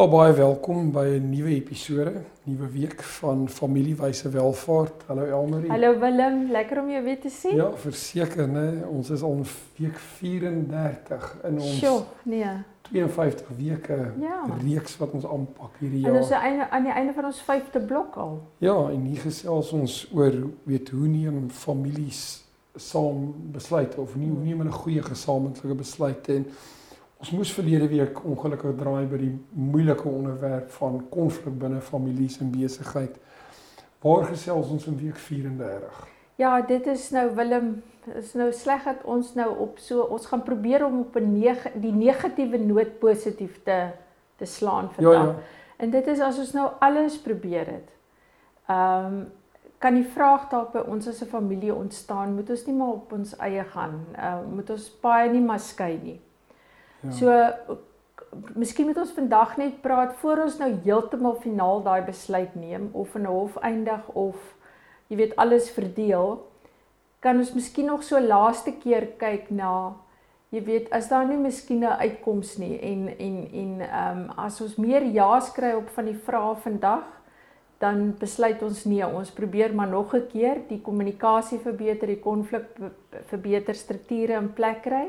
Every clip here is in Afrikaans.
Ja, baie welkom by 'n nuwe episode, nuwe week van Familiewyse Welvaart. Hallo Elmarie. Hallo Willem, lekker om jou weer te sien. Ja, verseker, né? Ons is al week 34 in ons Sjoe, nee. 52 weke Ja. reeks wat ons aanpak hierdie En ons is jaar. einde, aan die einde van ons vyfde blok al. Ja, en hier gesels ons oor weet hoe neem families saam besluite of nie hoe neem hulle goeie gesamentlike besluite en ons moes verlede week ongelukkig draai by die moeilike onderwerp van konflik binne families en besigheid. Waar gesels ons in week 34? Ja, dit is nou Willem, is nou sleg dat ons nou op so ons gaan probeer om op 'n neg die negatiewe noot positief te te slaan Ja vandag. ja. En dit is as ons nou alles probeer het. Ehm kan die vraag dalk by ons as 'n familie ontstaan, moet ons nie maar op ons eie gaan. Uh, moet ons baie nie maar skei nie. Ja. So miskien moet ons vandag net praat voor ons nou heeltemal finaal daai besluit neem of in 'n hof eindig of jy weet alles verdeel. Kan ons miskien nog so laaste keer kyk na jy weet as daar nie miskien 'n uitkoms nie en en en ehm um, as ons meer ja's kry op van die vrae vandag dan besluit ons nee, ons probeer maar nog 'n keer die kommunikasie verbeter, die konflik be- verbeter, strukture in plek kry.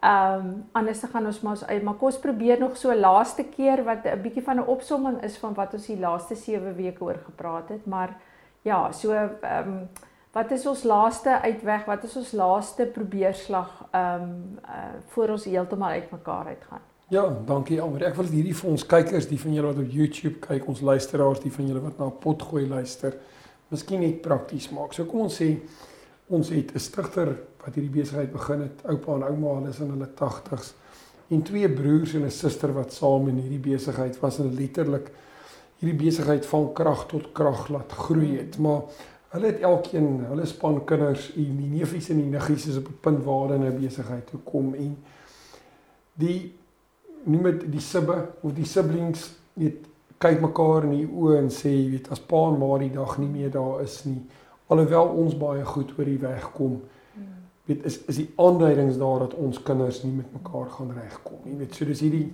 Ehm um, anders gaan ons maar uit, maar kom ons probeer nog so laaste keer wat 'n bietjie van 'n opsomming is van wat ons die laaste 7 weke oor gepraat het, maar ja, so ehm um, wat is ons laaste uitweg? Wat is ons laaste probeerslag ehm um, uh, voor ons heeltemal uitmekaar uitgaan? Ja, dankie Almarie. Ek wil hierdie vir ons kykers, die van julle wat op YouTube kyk, ons luisteraars, die van julle wat na Potgooi luister, miskien net prakties maak. So kom ons sê ons het 'n stigter wat hierdie besigheid begin het, oupa en ouma, hulle is in hulle 80's en twee broers en 'n suster wat saam in hierdie besigheid was en letterlik hierdie besigheid van krag tot krag laat groei het. Maar hulle het elkeen, hulle span kinders die neefies en die niggies is op 'n punt waar hulle 'n besigheid toe kom en die noem dit die sibbe of die siblings weet kyk mekaar in die oë en sê jy weet as pa en ma die dag nie meer daar is nie alhoewel ons baie goed oor die weg kom weet is is die aanduidings daar dat ons kinders nie met mekaar gaan regkom nie weet so dis hierdie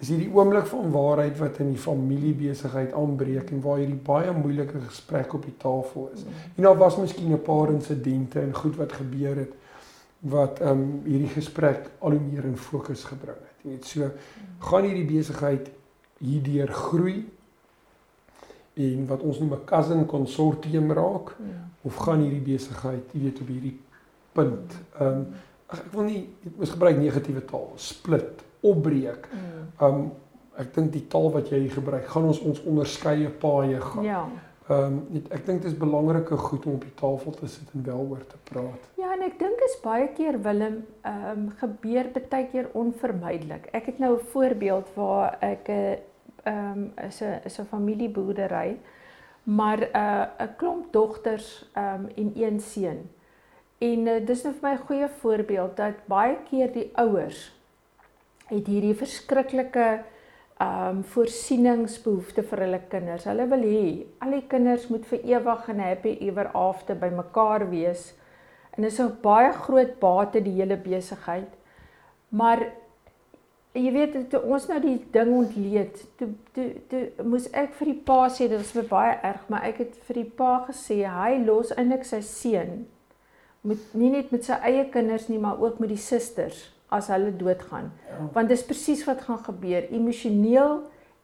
dis hierdie oomblik van waarheid wat in die familiebesigheid aanbreek en waar hierdie baie moeilike gesprek op die tafel is en daar was miskien 'n paar insidente en goed wat gebeur het wat ehm um, hierdie gesprek al hoe meer in fokus gebring het. Jy weet, so gaan hierdie besigheid hierdeur groei en wat ons noem 'n cousin consortium raak Ja. of gaan hierdie besigheid, jy weet, op hierdie punt ehm um, ek wil nie ons gebruik negatiewe taal, split, opbreek. Ehm um, ek dink die taal wat jy gebruik, gaan ons ons onderskeie paaie gaan. Ja. Ehm um, ek dink dit is belangrike goed om op die tafel te sit en wel oor te praat. Ja, en ek dink is baie keer Willem ehm um, gebeur baie keer onvermydelik. Ek het nou 'n voorbeeld waar ek 'n ehm um, is 'n is 'n familieboerdery, maar 'n uh, 'n klomp dogters ehm um, en een seun. En uh, dis nou vir my 'n goeie voorbeeld dat baie keer die ouers het hierdie verskriklike ehm um, voorsieningsbehoefte vir hulle kinders. Hulle wil hê al die kinders moet vir ewig en happy ever after by mekaar wees. En dis 'n baie groot bate die hele besigheid. Maar jy weet toe ons nou die ding ontleed, toe toe toe moes ek vir die pa sê dit was baie erg, maar ek het vir die pa gesê hy los eintlik sy seun met nie net met sy eie kinders nie, maar ook met die susters as hulle doodgaan. Ja. Want dis presies wat gaan gebeur. Emosioneel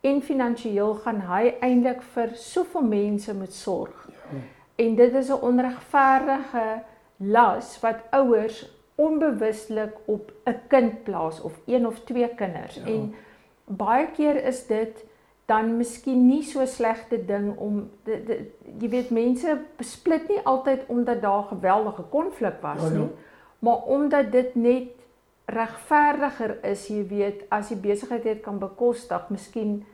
en finansiëel gaan hy eintlik vir soveel mense moet sorg. Ja. En dit is 'n onregverdige las wat ouers onbewustelik op 'n kind plaas of een of twee kinders. Ja. En baie keer is dit dan miskien nie so slegte ding om dit, dit jy weet mense besplit nie altyd omdat daar geweldige konflik was Ja, ja. nie, maar omdat dit net regverdiger is, jy weet, as die besigheid dit kan bekostig, miskien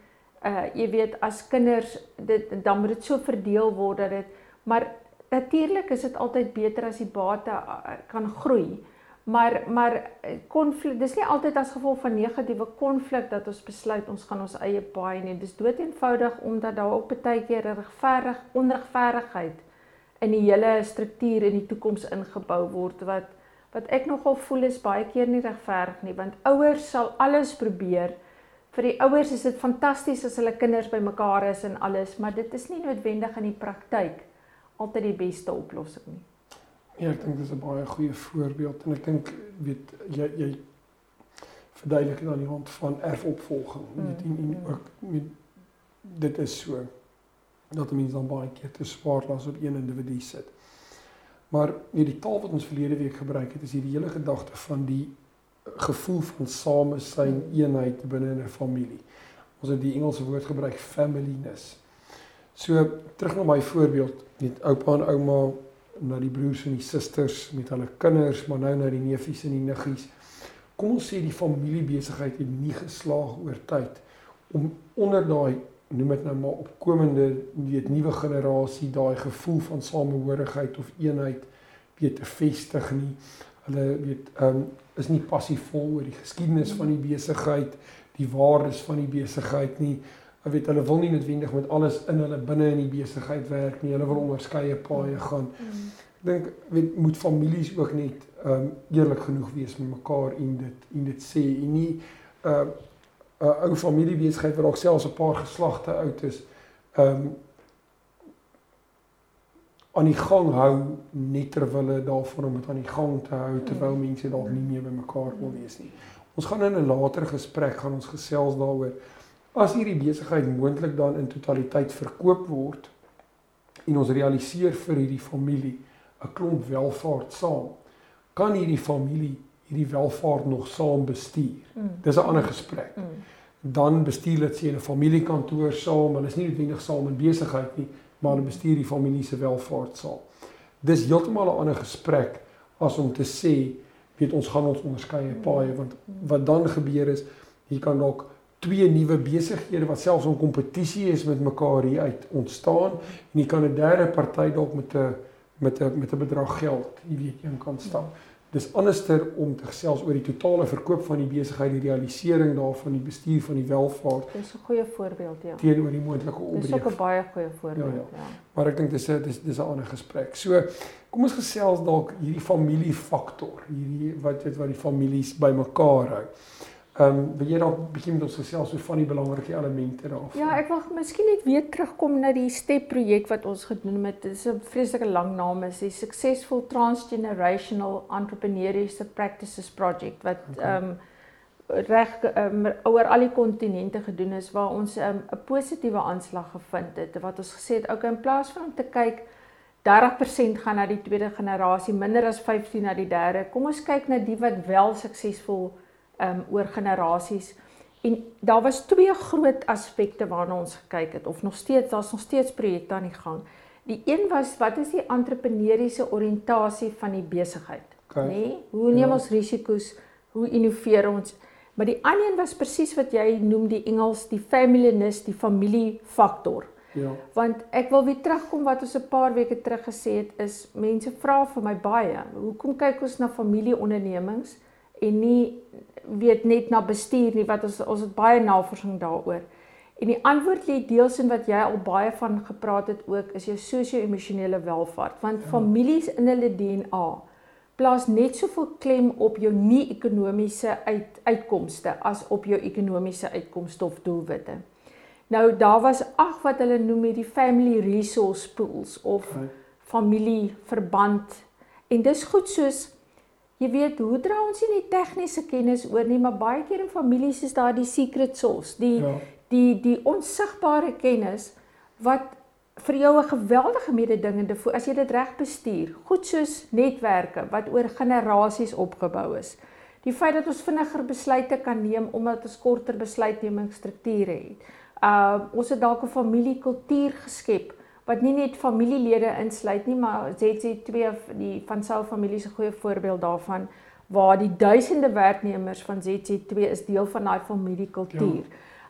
Uh jy weet as kinders dit dan moet dit so verdeel word dat dit maar natuurlik is dit altyd beter as die bate uh, kan groei. Maar maar konflik dis nie altyd as gevolg van negatiewe konflik dat ons besluit ons gaan ons eie paai nie. Dis dood eenvoudig omdat daar ook baie keer regverdig onregverdigheid in die hele struktuur in die toekoms ingebou word wat wat ek nogal voel is baie keer nie regverdig nie. Want ouers sal alles probeer. Vir die ouers is dit fantasties as hulle kinders bymekaar is en alles maar dit is nie noodwendig in die praktyk altyd die beste oplossing nie Ja, ek dink dis 'n baie goeie voorbeeld en ek dink weet jy jy verduidelik dit aan die hand van erfopvolging. Mm. Weet en, en ook met dit is so dat mense dan baie keer te swaar las op een individu sit. Maar weet die taal wat ons verlede week gebruik het is hierdie hele gedagte van die gevoel van samesyn, eenheid binne 'n familie. Ons het die Engelse woord gebruik familyness. So terug na my voorbeeld, net oupa en ouma na die broers en die susters met hulle kinders, maar nou na die neefies en die niggies. Kom ons sê die familiebesigheid het nie geslaag oor tyd om onder daai noem dit nou maar opkomende weet nuwe generasie daai gevoel van samehorigheid of eenheid weet te vestig nie. Hulle weet ehm um, is nie passievol oor die geskiedenis van die besigheid, die waardes van die besigheid nie. Hulle weet hulle wil nie noodwendig met alles in hulle binne in die besigheid werk nie. Hulle wil onderskeie paaie gaan. Mm. Ek dink weet moet families ook net ehm um, eerlik genoeg wees met mekaar en dit en dit sê en nie 'n uh, 'n uh, ou familiebesigheid wat dalk selfs 'n paar geslagte oud is ehm um, aan die gang hou net terwyl hulle daarvoor om dit aan die gang te hou terwyl mense dalk nie meer by mekaar wil wees nie. Ons gaan in 'n later gesprek gaan ons gesels daaroor as hierdie besigheid moontlik dan in totaliteit verkoop word en ons realiseer vir hierdie familie 'n klomp welvaart saam kan hierdie familie hierdie welvaart nog saam bestuur mm. dis 'n ander gesprek mm. dan bestuur dit sê 'n familiekantoor saam hulle is nie noodwendig saam in besigheid nie maar hulle bestuur die familie se welvaart saam dis heeltemal 'n ander gesprek as om te sê weet ons gaan ons onderskeie paaie want wat dan gebeur is hier kan dalk twee nuwe besighede wat selfs in kompetisie is met mekaar hier uit ontstaan en jy kan 'n derde party dalk met 'n met 'n met 'n bedrag geld, jy weet, een kan stap. Dis anderster om te gesels oor die totale verkoop van die besigheid, die realisering daarvan, die bestuur van die welvaart. Dis 'n goeie voorbeeld, ja. Teenoor die moontlike opbreek. Dis ook 'n baie goeie voorbeeld, ja. ja. ja. Maar ek dink dis 'n dis dis 'n ander gesprek. So, kom ons gesels dalk hierdie familiefaktor, hierdie wat wat die families bymekaar hou. Ehm um, wil jy dalk bietjie met ons gesels oor van die belangrike elemente daarvan? Ja, ek wil miskien net weer terugkom na die STEP projek wat ons genoem het. Dit is 'n vreeslike lang naam, is die Successful Transgenerational Entrepreneurship Practices Project wat ehm okay. um, reg um, oor al die kontinente gedoen is waar ons ehm, 'n um, positiewe aanslag gevind het wat ons gesê het okay in plaas van om te kyk 30% gaan na die tweede generasie, minder as 15 na die derde. Kom ons kyk na die wat wel suksesvol um oor generasies. En daar was twee groot aspekte waarna ons gekyk het of nog steeds daar's nog steeds projekte aan die gang. Die een was wat is die entrepreneursiese oriëntasie van die besigheid? Okay. Nê? Nee? Hoe neem ja. ons risiko's? Hoe innoveer ons? Maar die ander een was presies wat jy noem die Engels die familyness, die familiefaktor. Ja. Want ek wil weer terugkom wat ons 'n paar weke terug gesê het is mense vra vir my baie, hoekom kyk ons na familieondernemings en nie weet net na bestuur nie wat ons ons het baie navorsing daaroor. En die antwoord lê deels in wat jy al baie van gepraat het ook is jou sosio-emosionele welvaart want ja. families in hulle DNA plaas net soveel klem op jou nie ekonomiese uit, uitkomste as op jou ekonomiese uitkomste of doelwitte. Nou daar was ag wat hulle noem die family resource pools of familieverband en dis goed soos Jy weet, hoe dra ons nie die tegniese kennis oor nie, maar baie keer in families is daar die secret sauce, die ja. die die onsigbare kennis wat vir jou 'n geweldige mededingende voel as jy dit reg bestuur. Goed soos netwerke wat oor generasies opgebou is. Die feit dat ons vinniger besluite kan neem omdat ons korter besluitnemingsstrukture het. Uh ons het dalk 'n familiekultuur geskep wat nie net familielede insluit nie, maar ZC2 die van Sou familie se goeie voorbeeld daarvan waar die duisende werknemers van ZC2 is deel van daai familiekultuur.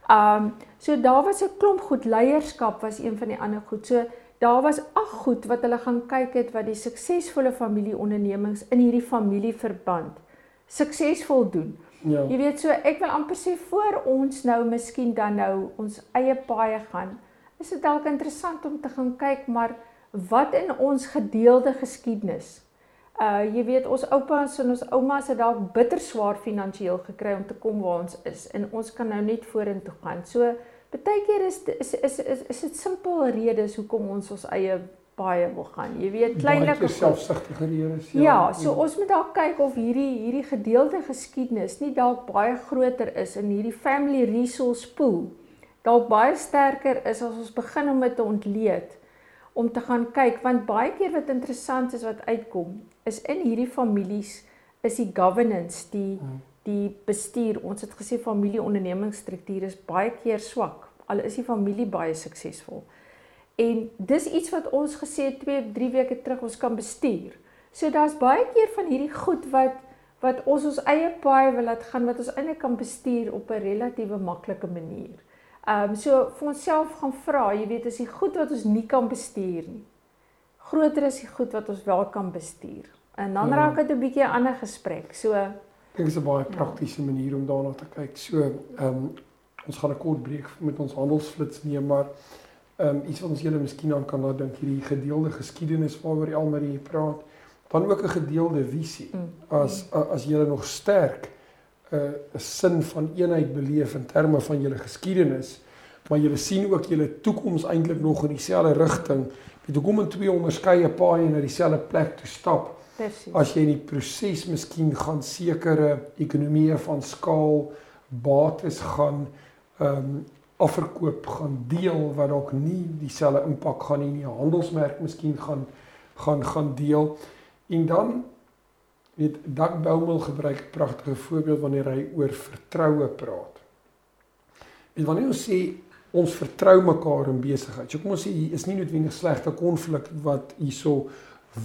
Ja. Um so daar was 'n klomp goed leierskap was een van die ander goed. So daar was ag goed wat hulle gaan kyk het wat die suksesvolle familieondernemings in hierdie familieverband suksesvol doen. Ja. Jy weet so ek wil amper sê voor ons nou miskien dan nou ons eie paaie gaan, is dit dalk interessant om te gaan kyk maar wat in ons gedeelde geskiedenis Uh jy weet ons oupas en ons oumas het dalk bitter swaar finansiëel gekry om te kom waar ons is en ons kan nou net vorentoe gaan. So baie keer is is is is, is dit simpel redes hoekom ons ons eie baie wil gaan. Jy weet kleinlike selfsugtige redes. Ja, ja, so ons moet dalk kyk of hierdie hierdie gedeelde geskiedenis nie dalk baie groter is in hierdie family resource pool. Dalk baie sterker is as ons begin om dit te ontleed om te gaan kyk want baie keer wat interessant is wat uitkom is in hierdie families is die governance die hmm. die bestuur. Ons het gesê familieondernemingsstruktuur is baie keer swak. Al is die familie baie suksesvol. En dis iets wat ons gesê 2 3 weke terug ons kan bestuur. So daar's baie keer van hierdie goed wat wat ons ons eie paai wil laat gaan wat ons eintlik kan bestuur op 'n relatiewe maklike manier Ehm um, so vir onsself gaan vra, jy weet, is die goed wat ons nie kan bestuur nie. Groter is die goed wat ons wel kan bestuur. En dan ja. raak dit 'n bietjie 'n ander gesprek. So ek is 'n baie praktiese ja. manier om daarna te kyk. So ehm um, ons gaan 'n kort breek met ons handelsflits neem, maar ehm um, iets wat ons julle miskien aan kan laat dink hierdie gedeelde geskiedenis waaroor Elmarie praat, dan ook 'n gedeelde visie. Mm. As as julle nog sterk 'n uh, sin van eenheid beleef in terme van julle geskiedenis, maar julle sien ook julle toekoms eintlik nog in dieselfde rigting. Weet hoekom in twee onderskeie paaie na dieselfde plek toe stap? Presies. As jy in die proses miskien gaan sekere ekonomieë van skaal bates gaan ehm um, afverkoop gaan deel wat dalk nie dieselfde impak gaan nie, nie handelsmerk miskien gaan gaan gaan deel. En dan weet Dag Boumel gebruik 'n pragtige voorbeeld wanneer hy oor vertroue praat. En wanneer ons sê ons vertrou mekaar in besigheid. So kom ons sê hier is nie noodwendig slegte konflik wat hierso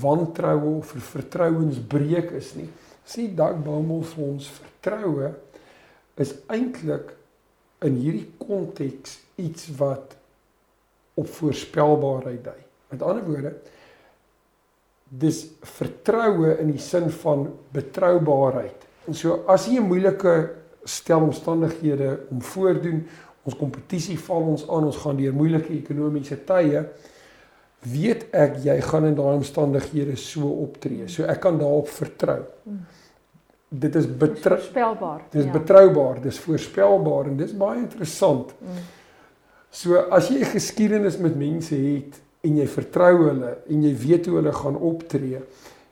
wantroue of vertrouensbreuk is nie. Sê Dag Boumel vir ons vertroue is eintlik in hierdie konteks iets wat op voorspelbaarheid dui. Met ander woorde, dis vertroue in die sin van betroubaarheid. En so as jy 'n moeilike stel omstandighede om voordoen, ons kompetisie val ons aan, ons gaan deur moeilike ekonomiese tye, weet ek jy gaan in daai omstandighede so optree. So ek kan daarop vertrou. Dit is betroubaar. Dit is ja. betroubaar, dis voorspelbaar en dis baie interessant. Mm. So as jy 'n geskiedenis met mense het en jy vertrou hulle en jy weet hoe hulle gaan optree.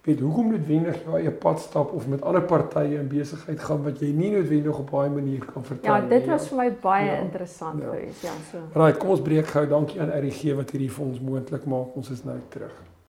Weet hoekom noodwendig jy eie pad stap of met ander partye in besigheid gaan wat jy nie noodwendig op daai manier kan vertrou nie. Ja, dit was vir my baie ja, interessant ja. geweest, ja, so. Right, kom ons breek gou. Dankie aan RGG wat hierdie vir ons moontlik maak. Ons is nou terug.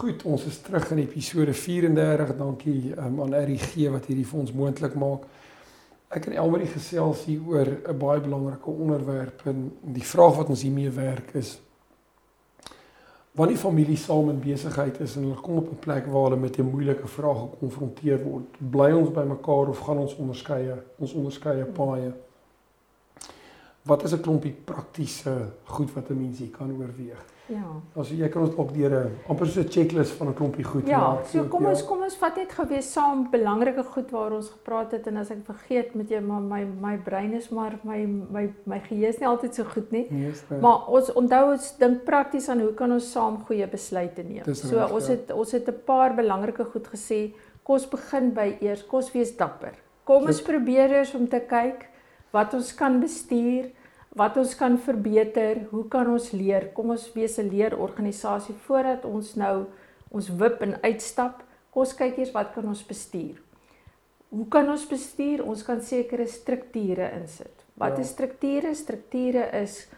Goed, ons is terug in episode 34. Dankie um, aan RG wat hierdie vir ons moontlik maak. Ek en Elmarie gesels hier oor 'n baie belangrike onderwerp en die vraag wat ons hiermee werk is wanneer familie saam in besigheid is en hulle kom op 'n plek waar hulle met 'n moeilike vraag gekonfronteer word, bly ons by mekaar of gaan ons onderskeie, ons onderskeie paaie? Wat is 'n klompie praktiese goed wat 'n mens hier kan oorweeg? Ja. Also jy kan ons ook deur 'n amper so 'n checklist van 'n klompie goed ja, maak. Ja, so kom ons kom ons vat net gewees saam belangrike goed waar ons gepraat het en as ek vergeet met jou maar my my brein is maar my my my geheue is nie altyd so goed nie. Nee, maar ons onthou ons dink prakties aan hoe kan ons saam goeie besluite neem. So recht, ons ja. het ons het 'n paar belangrike goed gesê. Kom ons begin by eers kos wees dapper. Kom ons probeer eers om te kyk wat ons kan bestuur wat ons kan verbeter, hoe kan ons leer? Kom ons wees 'n leerorganisasie voordat ons nou ons wip en uitstap. Kom ons kyk eers wat kan ons bestuur? Hoe kan ons bestuur? Ons kan sekere strukture insit. Wat Ja. is strukture? Strukture is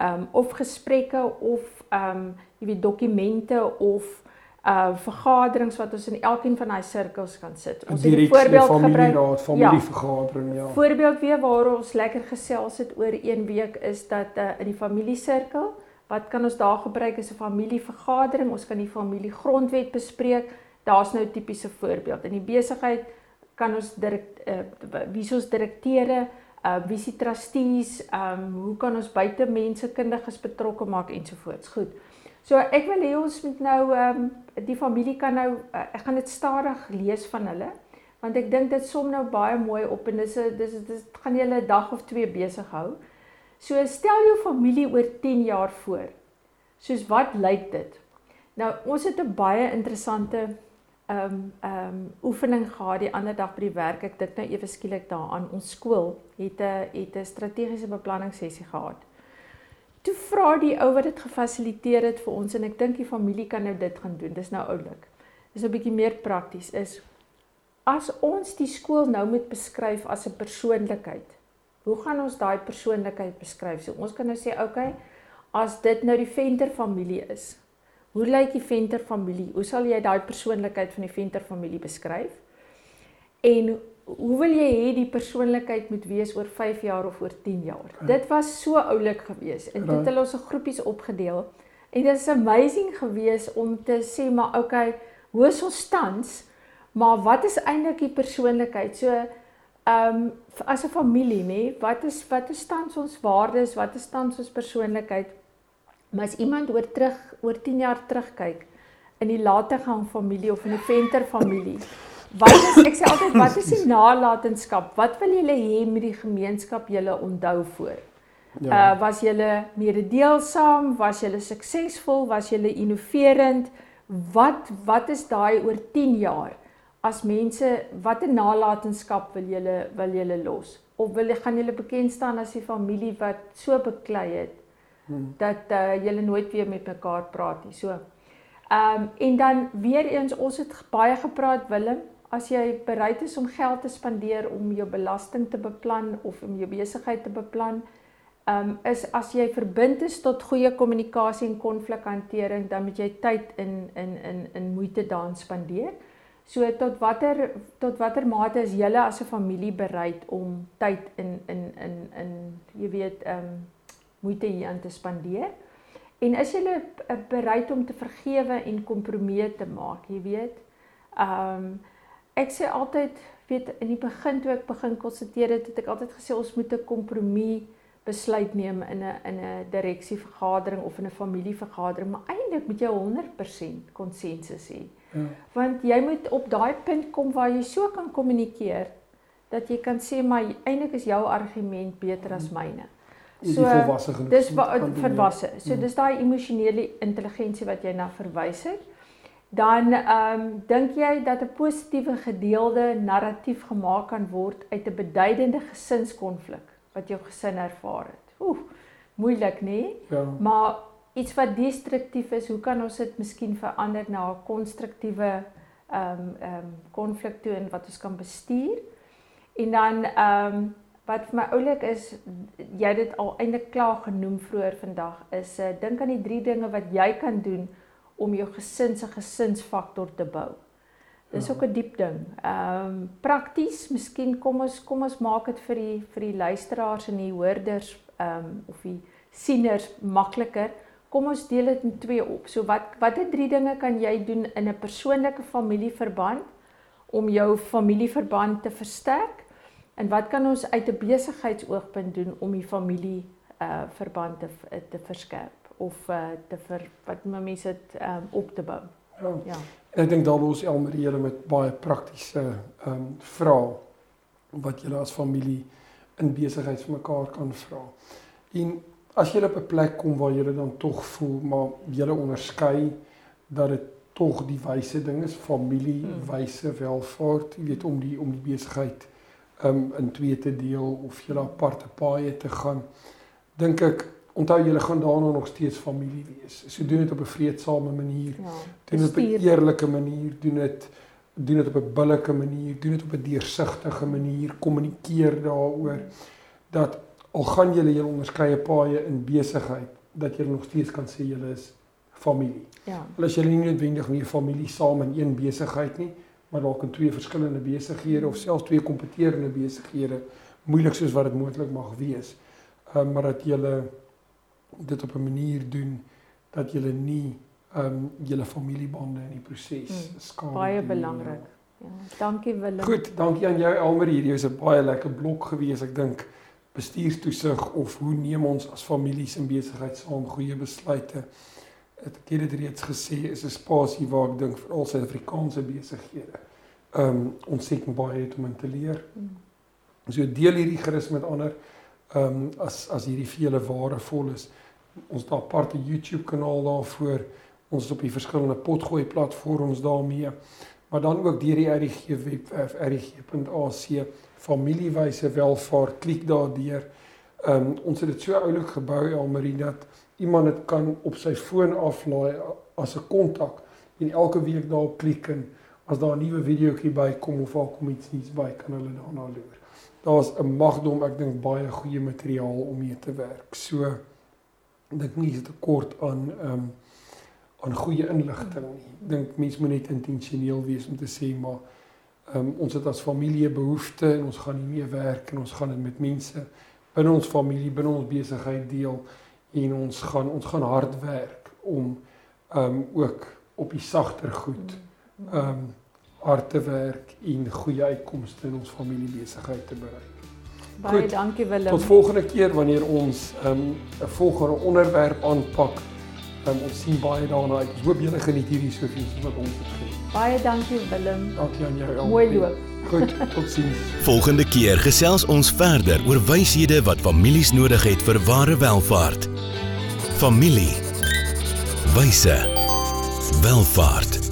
ehm um, of gesprekke of ehm um, jy weet dokumente of uh vergaderings wat ons in elkeen van daai sirkels kan sit. Ons het 'n Direk voorbeeld gebruik. familieraad, familievergadering, ja. Voorbeeld weer waar ons lekker gesels het oor een week is dat uh, in die familiesirkel, wat kan ons daar gebruik as 'n familievergadering? Ons kan die familiegrondwet bespreek. Daar's nou 'n tipiese voorbeeld. In die besigheid kan ons direk uh, wie ons direkteure, uh wie die trustees, um hoe kan ons buite mense kundiges betrokke maak ensovoorts. Goed. So ek wil hê ons moet nou um die familie kan nou uh, ek gaan dit stadig lees van hulle want ek dink dit som nou baie mooi op en dis 'n dis dit gaan julle 'n dag of twee besig hou. So stel jou familie oor 10 jaar voor. Soos wat lyk dit? Nou ons het 'n baie interessante ehm um, ehm um, oefening gehad die ander dag by die werk. Ek dink nou ewe skielik daaraan. Ons skool het 'n het 'n strategiese beplanningssessie gehad. Toe vra die ou wat dit gefasiliteer het vir ons en ek dink die familie kan nou dit gaan doen. Dis nou oulik. Dis 'n bietjie meer prakties is as ons die skool nou moet beskryf as 'n persoonlikheid. Hoe gaan ons daai persoonlikheid beskryf? So ons kan nou sê, okay, as dit nou die Venter familie is. Hoe lyk die Venter familie? Hoe sal jy daai persoonlikheid van die Venter familie beskryf? En hoe wil jy hê die persoonlikheid moet wees oor 5 jaar of oor 10 jaar? Ja. Dit was so oulik geweest. En dit het hulle ons in groepies opgedeel. En dit is amazing geweest om te sê maar okay, hoe is ons tans? Maar wat is eintlik die persoonlikheid? So ehm um, as 'n familie, nê, wat is wat is tans ons waardes? Wat is tans ons persoonlikheid? Maar as iemand oor terug oor 10 jaar terugkyk in die lategang familie of in die venter familie, wat is ek sê altyd wat is die nalatenskap? Wat wil julle hê met die gemeenskap julle onthou voor? Ja. Uh was julle mededeelsaam? Was julle suksesvol? Was julle innoverend? Wat wat is daai oor 10 jaar? As mense watter nalatenskap wil julle wil julle los? Of wil gaan julle bekend staan as die familie wat so beklei het Hmm. dat uh julle nooit weer met mekaar praat nie. So. Ehm um, en dan weer eens ons het baie gepraat Willem, as jy bereid is om geld te spandeer om jou belasting te beplan of om jou besigheid te beplan, um, is as jy verbind is tot goeie kommunikasie en konflikhantering, dan moet jy tyd in in in in moeite daarin spandeer. So tot watter tot watter mate is julle as 'n familie bereid om tyd in in in in jy weet ehm um, moeite hieraan te spandeer? En is jy bereid om te vergewe en kompromieë te maak, jy weet? Ehm um, ek sê altyd, weet in die begin toe ek begin konsulteer het, het ek altyd gesê ons moet 'n kompromie besluit neem in 'n in 'n direksievergadering of in 'n familievergadering, maar eintlik moet jy 100% konsensus hê. Ja. Want jy moet op daai punt kom waar jy so kan kommunikeer dat jy kan sê maar eintlik is jou argument beter as myne. Die So, Dis moet wa- gaan doen, ja. verwasse. So Mm. dis daai emosionele intelligensie wat jy na verwys het. Dan ehm um, dink jy dat 'n positiewe gedeelde narratief gemaak kan word uit 'n beduidende gesinskonflik wat jou gesin ervaar het. Oef, moeilik, nê? Ja. Maar iets wat destruktief is, hoe kan ons dit miskien verander na 'n konstruktiewe ehm um, ehm um, konflik toe en wat ons kan bestuur? En dan ehm um, wat vir my oulik is, jy het dit al eintlik klaar genoem vroeër vandag, is uh, dink aan die drie dinge wat jy kan doen om jou gesin se gesinsfaktor te bou. Dis Ja. ook 'n diep ding. Ehm um, prakties, miskien kom ons kom ons maak dit vir die vir die luisteraars en die hoorders ehm um, of die sieners makliker. Kom ons deel dit in twee op. So wat watter drie dinge kan jy doen in 'n persoonlike familieverband om jou familieverband te versterk? En wat kan ons uit 'n besigheidsoogpunt doen om die familie uh verband te te verskerp of uh te ver wat mense dit um, op te bou? Ja. Ja. En ek dink daar was Elmarie julle met baie praktiese ehm um, vrae wat julle as familie in besigheid vir mekaar kan vra. En as julle op 'n plek kom waar julle dan tog voel maar julle onderskei dat dit tog die wyse ding is, familie, Hmm. wyse welvaart, jy weet om die om die besigheid ehm um, in twee te deel of julle aparte paaie te gaan. Dink ek onthou julle gaan daarna nog steeds familie wees. So doen dit op 'n vreedsame manier Ja. doen dit op 'n eerlike manier, doen dit doen dit op 'n billike manier, doen dit op 'n deursigtige manier, kommunikeer daaroor dat al gaan julle julle onderskeie paaie in besigheid dat julle nog steeds kan sê julle is familie. Ja. Al is julle nie noodwendig meer familie saam in een besigheid nie, maar dalk in twee verskillende besighede of selfs twee kompeterende besighede, moeilik soos wat dit moontlik mag wees. Ehm um, maar dat julle dit op 'n manier doen dat julle nie ehm um, julle familiebande in die proses Mm, skaam. Baie belangrik. Ja. Dankie Willem. Goed, dankie aan jou Elmer. Hierdie is 'n baie lekker blok gewees. Ek dink bestuurstoesig of hoe neem ons as families in besigheid saam goeie besluite? Het ek het dit reeds gesê, is 'n spasie waar ek dink veral Suid-Afrikaanse besighede ehm um, ontsettend baie het om in te leer. Mm. So deel hierdie gerus met ander ehm um, as as hierdie vir julle waardevol is. Ons het 'n aparte YouTube kanaal daarvoor. Ons is op die verskillende potgooi platforms daarmee. Maar dan ook deur die RGG webwerf rg.ac familiewyse welvaart klik daardeur. Ehm um, ons het dit so oulik gebou Elmarie dat iemand dit kan op sy foon aflaai as 'n kontak en elke week daarop klik en as daar 'n nuwe videoetjie bykom of daar kom iets nuuts by kan hulle daarna loer. Daar's 'n magdom, ek dink baie goeie materiaal om mee te werk. So dink nie is tekort aan ehm um, aan goeie inligting nie. Ek dink mense moet net intentioneel wees om te sê maar ehm um, ons het as familie behoeftes en ons gaan nie meer werk en ons gaan dit met mense binne ons familie, binne ons besigheid deel en ons gaan ons gaan hard werk om ehm um, ook op die sagter goed ehm um, hard te werk en goeie uitkomste in ons familiebesigheid te bereik. Baie goed, dankie Willem. Tot volgende keer wanneer ons ehm, 'n um, volgende onderwerp aanpak. Um, ons sien baie daarna uit. Ons hoop julle geniet hierdie soveel soos wat ons het geniet. Baie dankie Willem. Dankie aan jou. Mooi loop. Goed, totsiens. Volgende keer gesels ons verder oor wyshede wat families nodig het vir ware welvaart. Familie. Wyse. Welvaart.